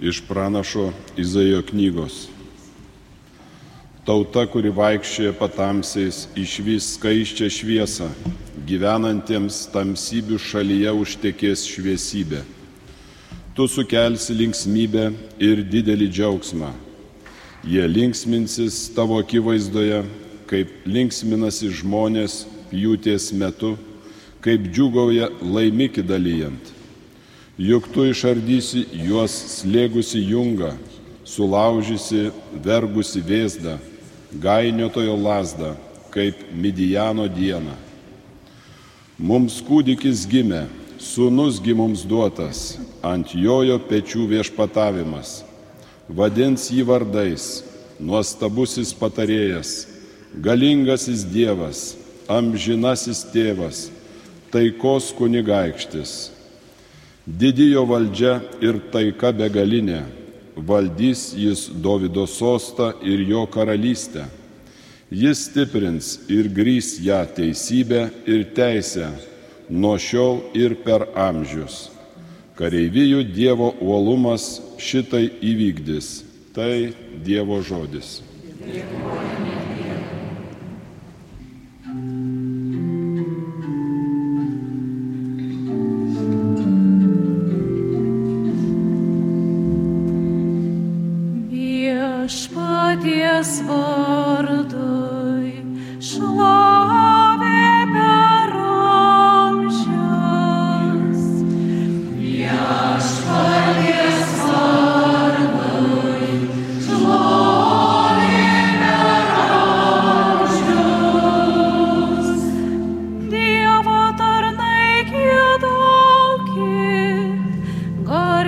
iš pranašo Izaijo knygos. Tauta, kuri vaikščioja patamsiais, išvys skaiščią šviesą, gyvenantiems tamsybių šalyje užtekės šviesybė. Tu sukelsi linksmybę ir didelį džiaugsmą. Jie linksminsis tavo akivaizdoje, kaip linksminasi žmonės pjūties metu, kaip džiugauja laimikį dalyjant juk tu išardysi juos slėgusi jungą, sulaužysi vergusi vėzdą, gainiotojo lasdą, kaip Midijano dieną. Mums kūdikis gimė, sūnusgi mums duotas, ant jojo pečių viešpatavimas. Vadins jį vardais, nuostabusis patarėjas, galingasis Dievas, amžinasis tėvas, taikos kunigaikštis Didijo valdžia ir taika begalinė, valdys jis Davido sostą ir jo karalystę. Jis stiprins ir grys ją teisybę ir teisę nuo šiol ir per amžius. Kareivijų Dievo uolumas šitai įvykdys. Tai Dievo žodis.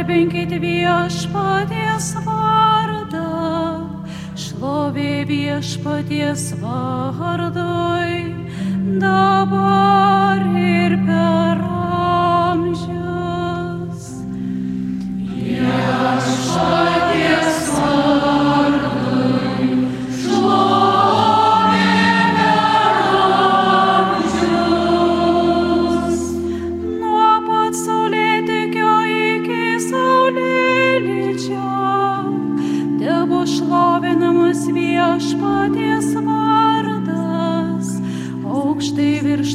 Garbinkit viešpaties vardą, šlovė viešpaties vardui, dabar ir per amžius. Viešpaties.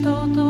Dėkojame.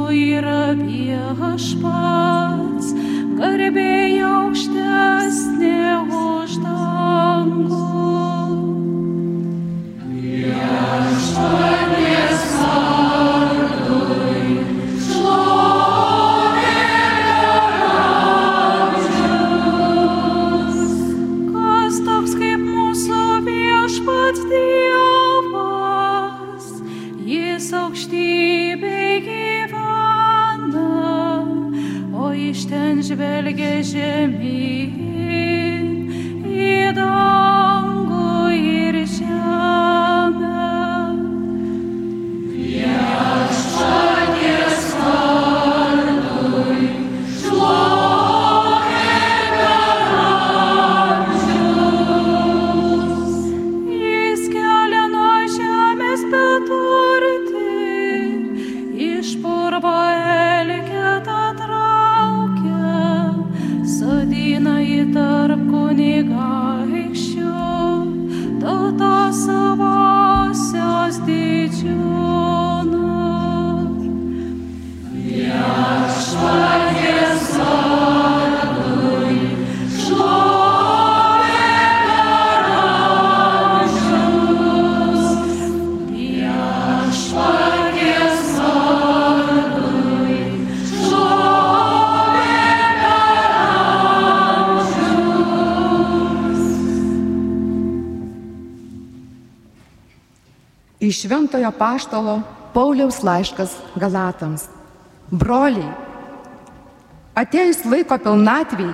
Iš Šventojo Paštalo Pauliaus laiškas Galatams. Broliai, atėjus laiko pilnatviai,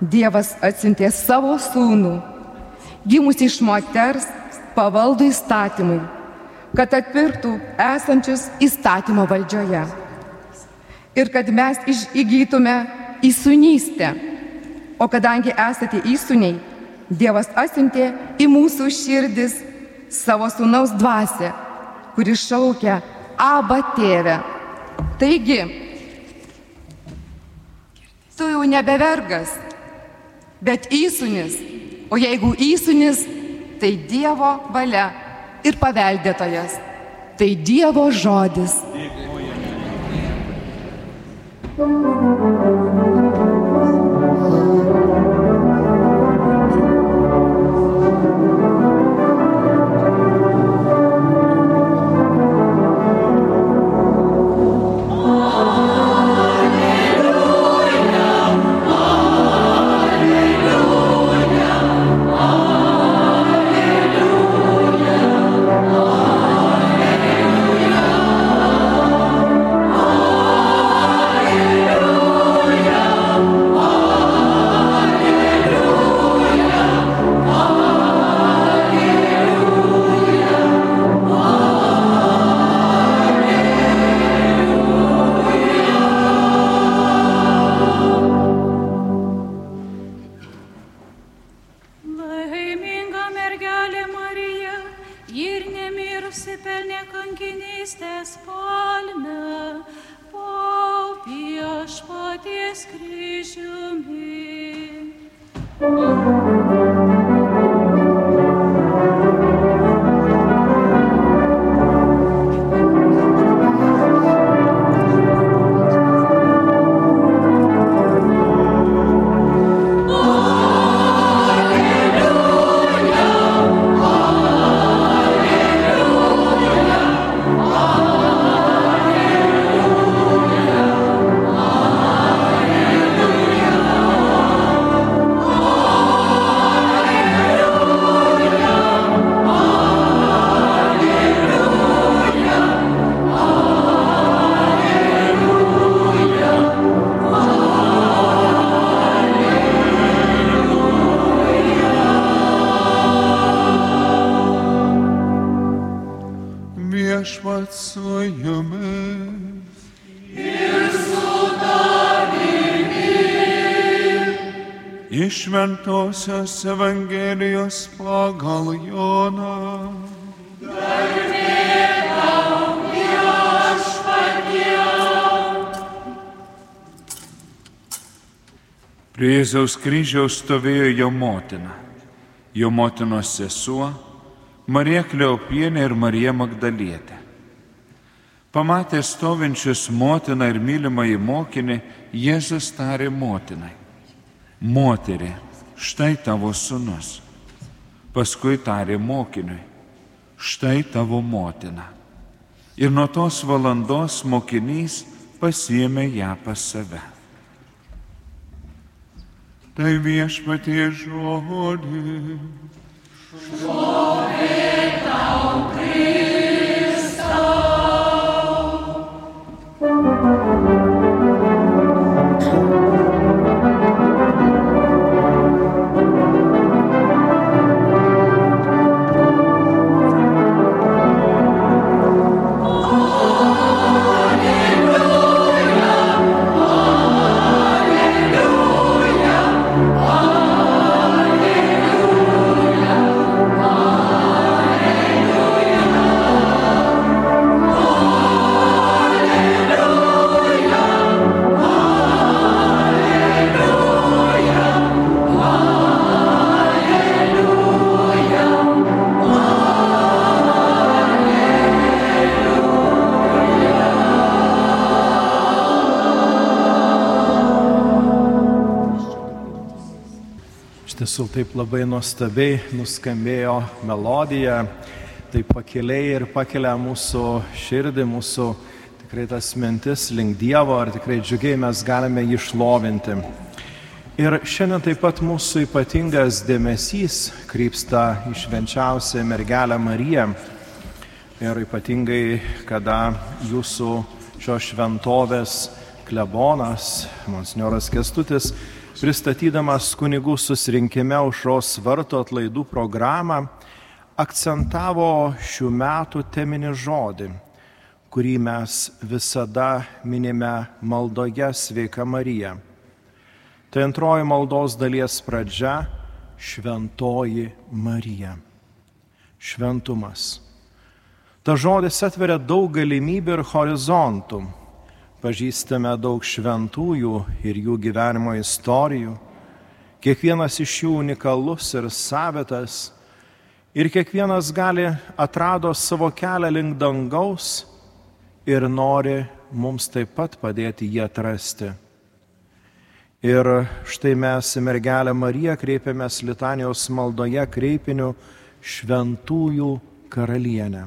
Dievas atsintė savo sūnų, gimusi iš moters pavaldų įstatymui, kad atpirktų esančius įstatymo valdžioje. Ir kad mes įgytume įsunystę. O kadangi esate įsuniai, Dievas atsintė į mūsų širdis savo sūnaus dvasę, kuris šaukia Aba tėvę. Taigi, tu jau nebevergas, bet įsunis, o jeigu įsunis, tai Dievo valia ir paveldėtojas, tai Dievo žodis. Laiminga Iš Šventojios Evangelijos pagal Joną. Prie Jėzaus kryžiaus stovėjo jo motina, jo motinos sesuo, Marija Kleopienė ir Marija Magdalietė. Pamatė stovinčius motiną ir mylimąjį mokinį, Jėzus tarė motinai. Moterė, štai tavo sunus. Paskui tarė mokiniui, štai tavo motina. Ir nuo tos valandos mokinys pasiemė ją pas save. Tai viešpatie žodis. Iš tiesų taip labai nuostabiai nuskambėjo melodija, taip pakeliai ir pakelia mūsų širdį, mūsų tikrai tas mintis link Dievo ir tikrai džiugiai mes galime jį šlovinti. Ir šiandien taip pat mūsų ypatingas dėmesys krypsta į švenčiausią mergelę Mariją. Ir ypatingai, kada jūsų šios šventovės klebonas, monsignoras Kestutis, pristatydamas kunigų susirinkime užros varto atlaidų programą, akcentavo šių metų teminį žodį, kurį mes visada minime maldoje Sveika Marija. Tai antroji maldos dalies pradžia - Šventoji Marija. Šventumas. Ta žodis atveria daug galimybių ir horizontų. Pažįstame daug šventųjų ir jų gyvenimo istorijų. kiekvienas iš jų unikalus ir savitas, ir kiekvienas gali atrado savo kelią link dangaus ir nori mums taip pat padėti jį atrasti. Ir štai mes į mergelę Mariją kreipiamės litanijos maldoje kreipiniu šventųjų karalienę.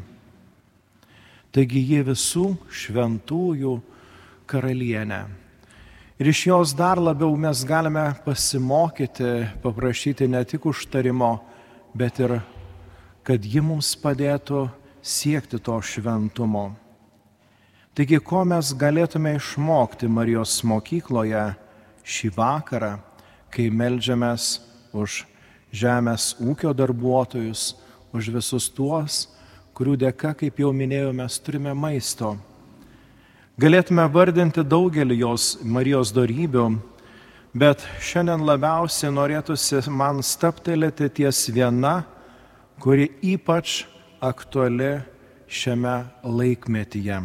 Taigi ji visų šventųjų karalienė. Ir iš jos dar labiau mes galime pasimokyti, paprašyti ne tik užtarimo, bet ir kad ji mums padėtų siekti to šventumo. Taigi, ko mes galėtume išmokti Marijos mokykloje šį vakarą, kai melžiamės už žemės ūkio darbuotojus, už visus tuos, kurių dėka, kaip jau minėjau, mes turime maisto Galėtume vardinti daugelį jos Marijos darybių, bet šiandien labiausiai norėtųsi man staptelėti ties viena, kuri ypač aktuali šiame laikmetyje.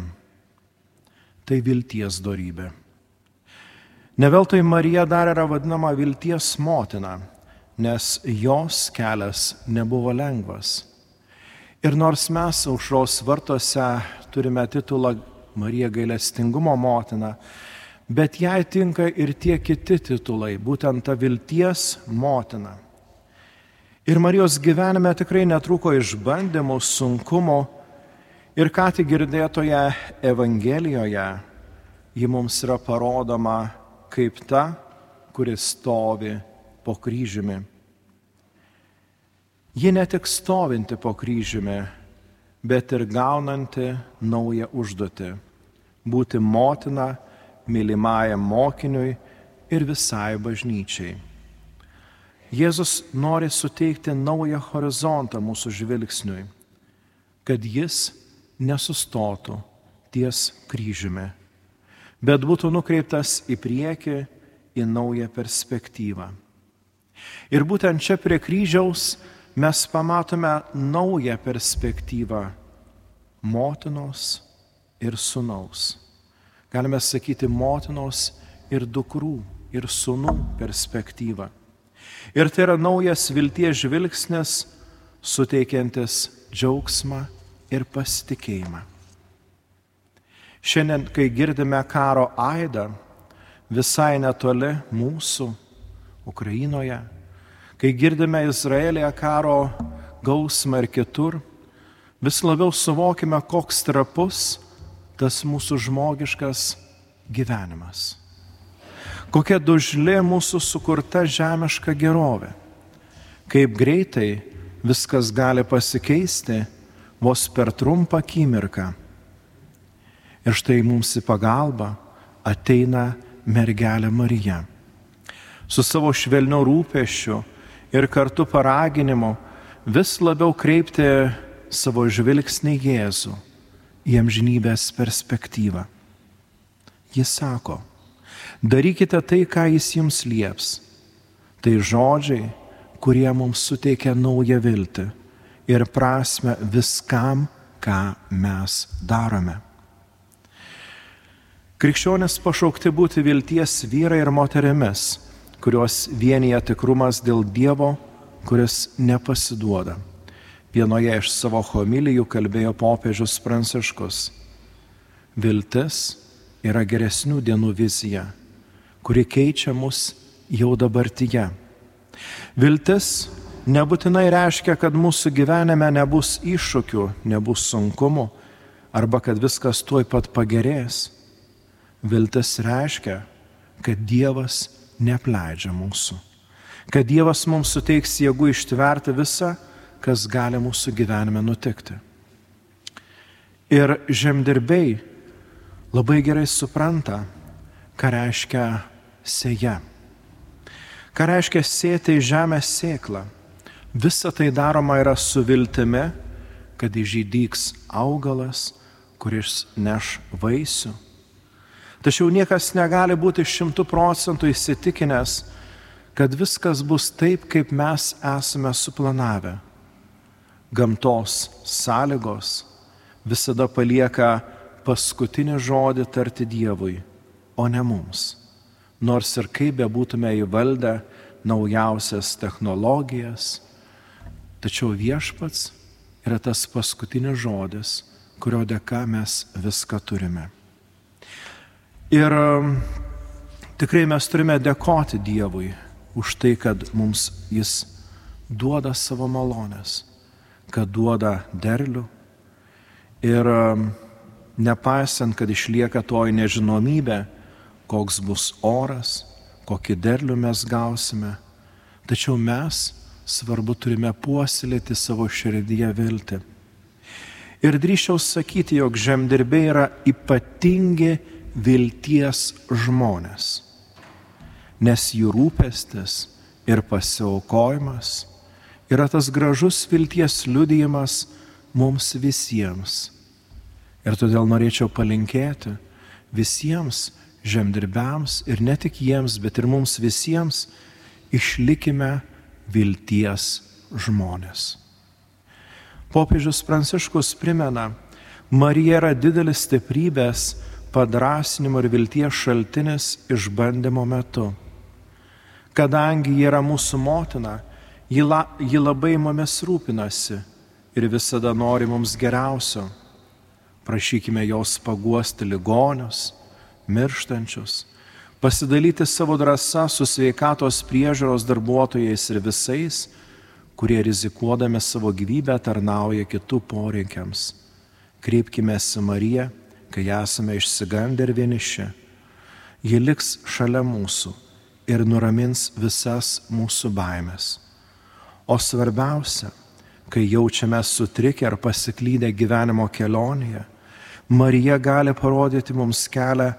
Tai vilties darybė. Neveltui Marija dar yra vadinama vilties motina, nes jos kelias nebuvo lengvas. Ir nors mes aušros vartose turime titulą Marija gailestingumo motina, bet jai tinka ir tie kiti titulai, būtent ta vilties motina. Ir Marijos gyvenime tikrai netruko išbandymų, sunkumų ir ką tik girdėtoje Evangelijoje ji mums yra parodoma kaip ta, kuris stovi po kryžiumi. Ji ne tik stovinti po kryžiumi, bet ir gaunanti naują užduotį - būti motina mylimajam mokiniui ir visai bažnyčiai. Jėzus nori suteikti naują horizontą mūsų žvilgsniui, kad jis nesustotų ties kryžiumi, bet būtų nukreiptas į priekį, į naują perspektyvą. Ir būtent čia prie kryžiaus mes pamatome naują perspektyvą motinos ir sunaus. Galime sakyti motinos ir dukrų ir sunų perspektyvą. Ir tai yra naujas vilties žvilgsnis, suteikiantis džiaugsmą ir pasitikėjimą. Šiandien, kai girdime karo aidą, visai netoli mūsų, Ukrainoje, Kai girdime Izraelėje karo gausmą ir kitur, vis labiau suvokime, koks trapus tas mūsų žmogiškas gyvenimas. Kokia dužlė mūsų sukurta žemiška gerovė. Kaip greitai viskas gali pasikeisti vos per trumpą akimirką. Ir štai mums į pagalbą ateina mergelė Marija. Su savo švelniu rūpešiu ir kartu paraginimu vis labiau kreipti savo žvilgsnį Jėzų į amžinybės perspektyvą. Jis sako, darykite tai, ką jis jums lieps. Tai žodžiai, kurie mums suteikia naują viltį ir prasme viskam, ką mes darome. Krikščionės pašaukti būti vilties vyrai ir moterimis kurios vienyje tikrumas dėl Dievo, kuris nepasiduoda. Vienoje iš savo homilijų kalbėjo popiežius Pranciškus. Viltis yra geresnių dienų vizija, kuri keičia mus jau dabartyje. Viltis nebūtinai reiškia, kad mūsų gyvenime nebus iššūkių, nebus sunkumų arba kad viskas tuoj pat pagerės. Viltis reiškia, kad Dievas neapleidžia mūsų. Kad Dievas mums suteiks jėgų ištverti visą, kas gali mūsų gyvenime nutikti. Ir žemdirbiai labai gerai supranta, ką reiškia sėja. Ką reiškia sėti į žemę sėklą. Visa tai daroma yra su viltimi, kad įžydyks augalas, kuris neš vaisių Tačiau niekas negali būti šimtų procentų įsitikinęs, kad viskas bus taip, kaip mes esame suplanavę. Gamtos sąlygos visada palieka paskutinį žodį tarti Dievui, o ne mums. Nors ir kaip bebūtume įvaldę naujausias technologijas, tačiau viešpats yra tas paskutinis žodis, kurio dėka mes viską turime. Ir um, tikrai mes turime dėkoti Dievui už tai, kad mums Jis duoda savo malonės, kad duoda derlių. Ir um, nepaisant, kad išlieka toji nežinomybė, koks bus oras, kokį derlių mes gausime, tačiau mes svarbu turime puoselėti savo širdyje viltį. Ir drįšiau sakyti, jog žemdirbiai yra ypatingi vilties žmonės, nes jų rūpestis ir pasiaukojimas yra tas gražus vilties liudijimas mums visiems. Ir todėl norėčiau palinkėti visiems žemdirbiams ir ne tik jiems, bet ir mums visiems išlikime vilties žmonės. Popiežius Pranciškus primena, Marija yra didelis stiprybės, padrasinimo ir vilties šaltinis išbandymo metu. Kadangi ji yra mūsų motina, ji, la, ji labai mumis rūpinasi ir visada nori mums geriausio. Prašykime jos paguosti ligonius, mirštančius, pasidalyti savo drąsą su sveikatos priežiūros darbuotojais ir visais, kurie rizikuodami savo gyvybę tarnauja kitų poreikiams. Kreipkime į Mariją, kai esame išsigandę ir vieniši. Ji liks šalia mūsų ir nuramins visas mūsų baimės. O svarbiausia, kai jaučiame sutrikę ar pasiklydę gyvenimo kelionėje, Marija gali parodyti mums kelią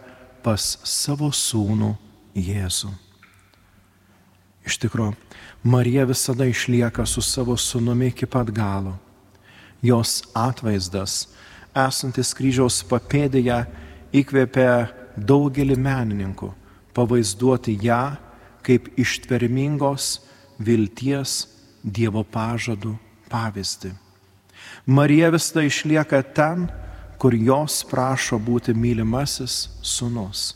pas savo sūnų Jėzų. Iš tikrųjų, Marija visada išlieka su savo sūnumi iki pat galo. Jos atvaizdas, esantis kryžiaus papėdėje, įkvėpė daugelį menininkų pavaizduoti ją kaip ištvermingos vilties Dievo pažadų pavyzdį. Marija visada išlieka ten, kur jos prašo būti mylimasis sunus.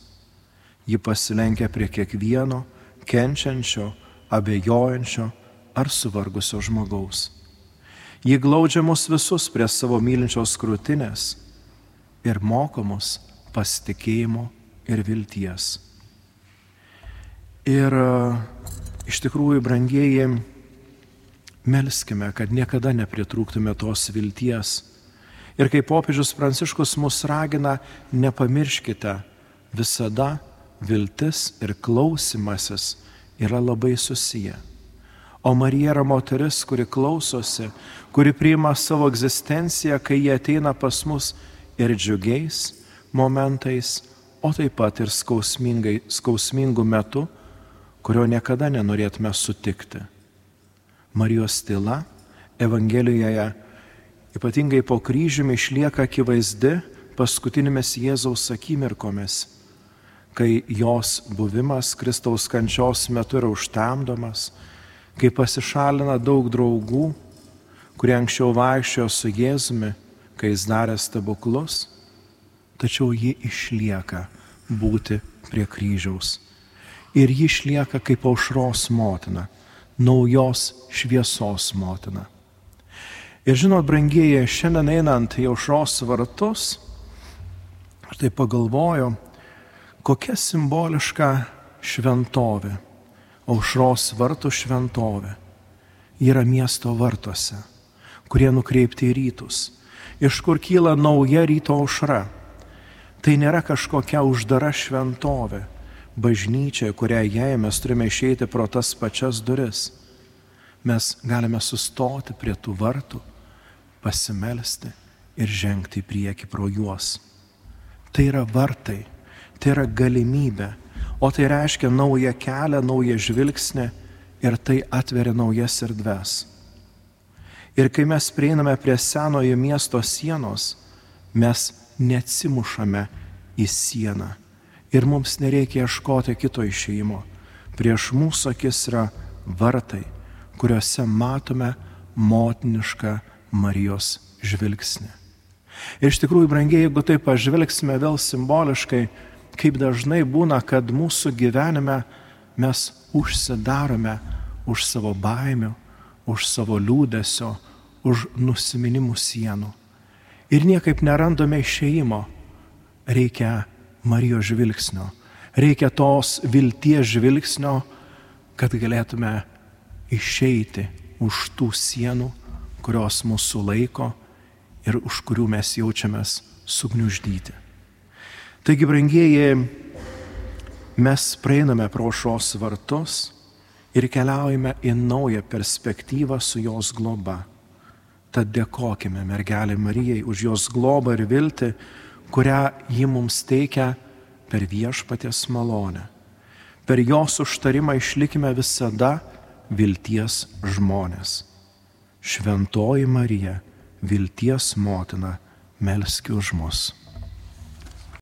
Ji pasilenkia prie kiekvieno kenčiančio, abejojančio ar suvargusio žmogaus. Ji glaudžia mus visus prie savo mylinčios krūtinės ir moko mus pasitikėjimo ir vilties. Ir iš tikrųjų, brangieji, melskime, kad niekada nepritrūktume tos vilties Ir kaip popiežius Pranciškus mus ragina, nepamirškite, visada viltis ir klausimasis yra labai susiję. O Marija yra moteris, kuri klausosi, kuri priima savo egzistenciją, kai jie ateina pas mus ir džiugiais momentais, o taip pat ir skausmingų metų, kurio niekada nenorėtume sutikti. Marijos tyla Evangelijoje ypatingai po kryžiumi išlieka akivaizdi paskutinėmis Jėzaus akimirkomis, kai jos buvimas Kristaus kančios metu yra užtemdomas, kai pasišalina daug draugų, kurie anksčiau vaikščiojo su Jėzumi, kai jis darė stebuklus, tačiau ji išlieka būti prie kryžiaus. Ir ji išlieka kaip aušros motina, naujos šviesos motina. Ir žinot, brangieji, šiandien einant į aušros vartus, aš tai pagalvoju, kokia simboliška šventovė, aušros vartų šventovė. Yra miesto vartuose, kurie nukreipti į rytus, iš kur kyla nauja ryto aušra. Tai nėra kažkokia uždara šventovė, bažnyčia, kurią jei mes turime išeiti pro tas pačias duris. Mes galime sustoti prie tų vartų pasimelsti ir žengti į priekį pro juos. Tai yra vartai, tai yra galimybė, o tai reiškia naują kelią, naują žvilgsnį ir tai atveria naujas erdves. Ir kai mes prieiname prie senojo miesto sienos, mes neatsimušame į sieną ir mums nereikia ieškoti kito išeimo. Prieš mūsų akis yra vartai, kuriuose matome motinišką Marijos žvilgsnį. Ir iš tikrųjų, brangiai, jeigu taip pažvelgsime vėl simboliškai, kaip dažnai būna, kad mūsų gyvenime mes užsidarome už savo baimių, už savo liūdėsio, už nusiminimų sienų. Ir niekaip nerandame išeimo. Reikia Marijos žvilgsnio, reikia tos vilties žvilgsnio, kad galėtume išeiti už tų sienų, kurios mūsų laiko ir už kurių mes jaučiamės sugniuždyti. Taigi, brangieji, mes praeiname pro šios vartus ir keliaujame į naują perspektyvą su jos globa. Tad dėkojime mergelė Marijai už jos globą ir viltį, kurią ji mums teikia per viešpatės malonę. Per jos užtarimą išlikime visada vilties žmonės. Šventoji Marija, vilties motina, melski už mus.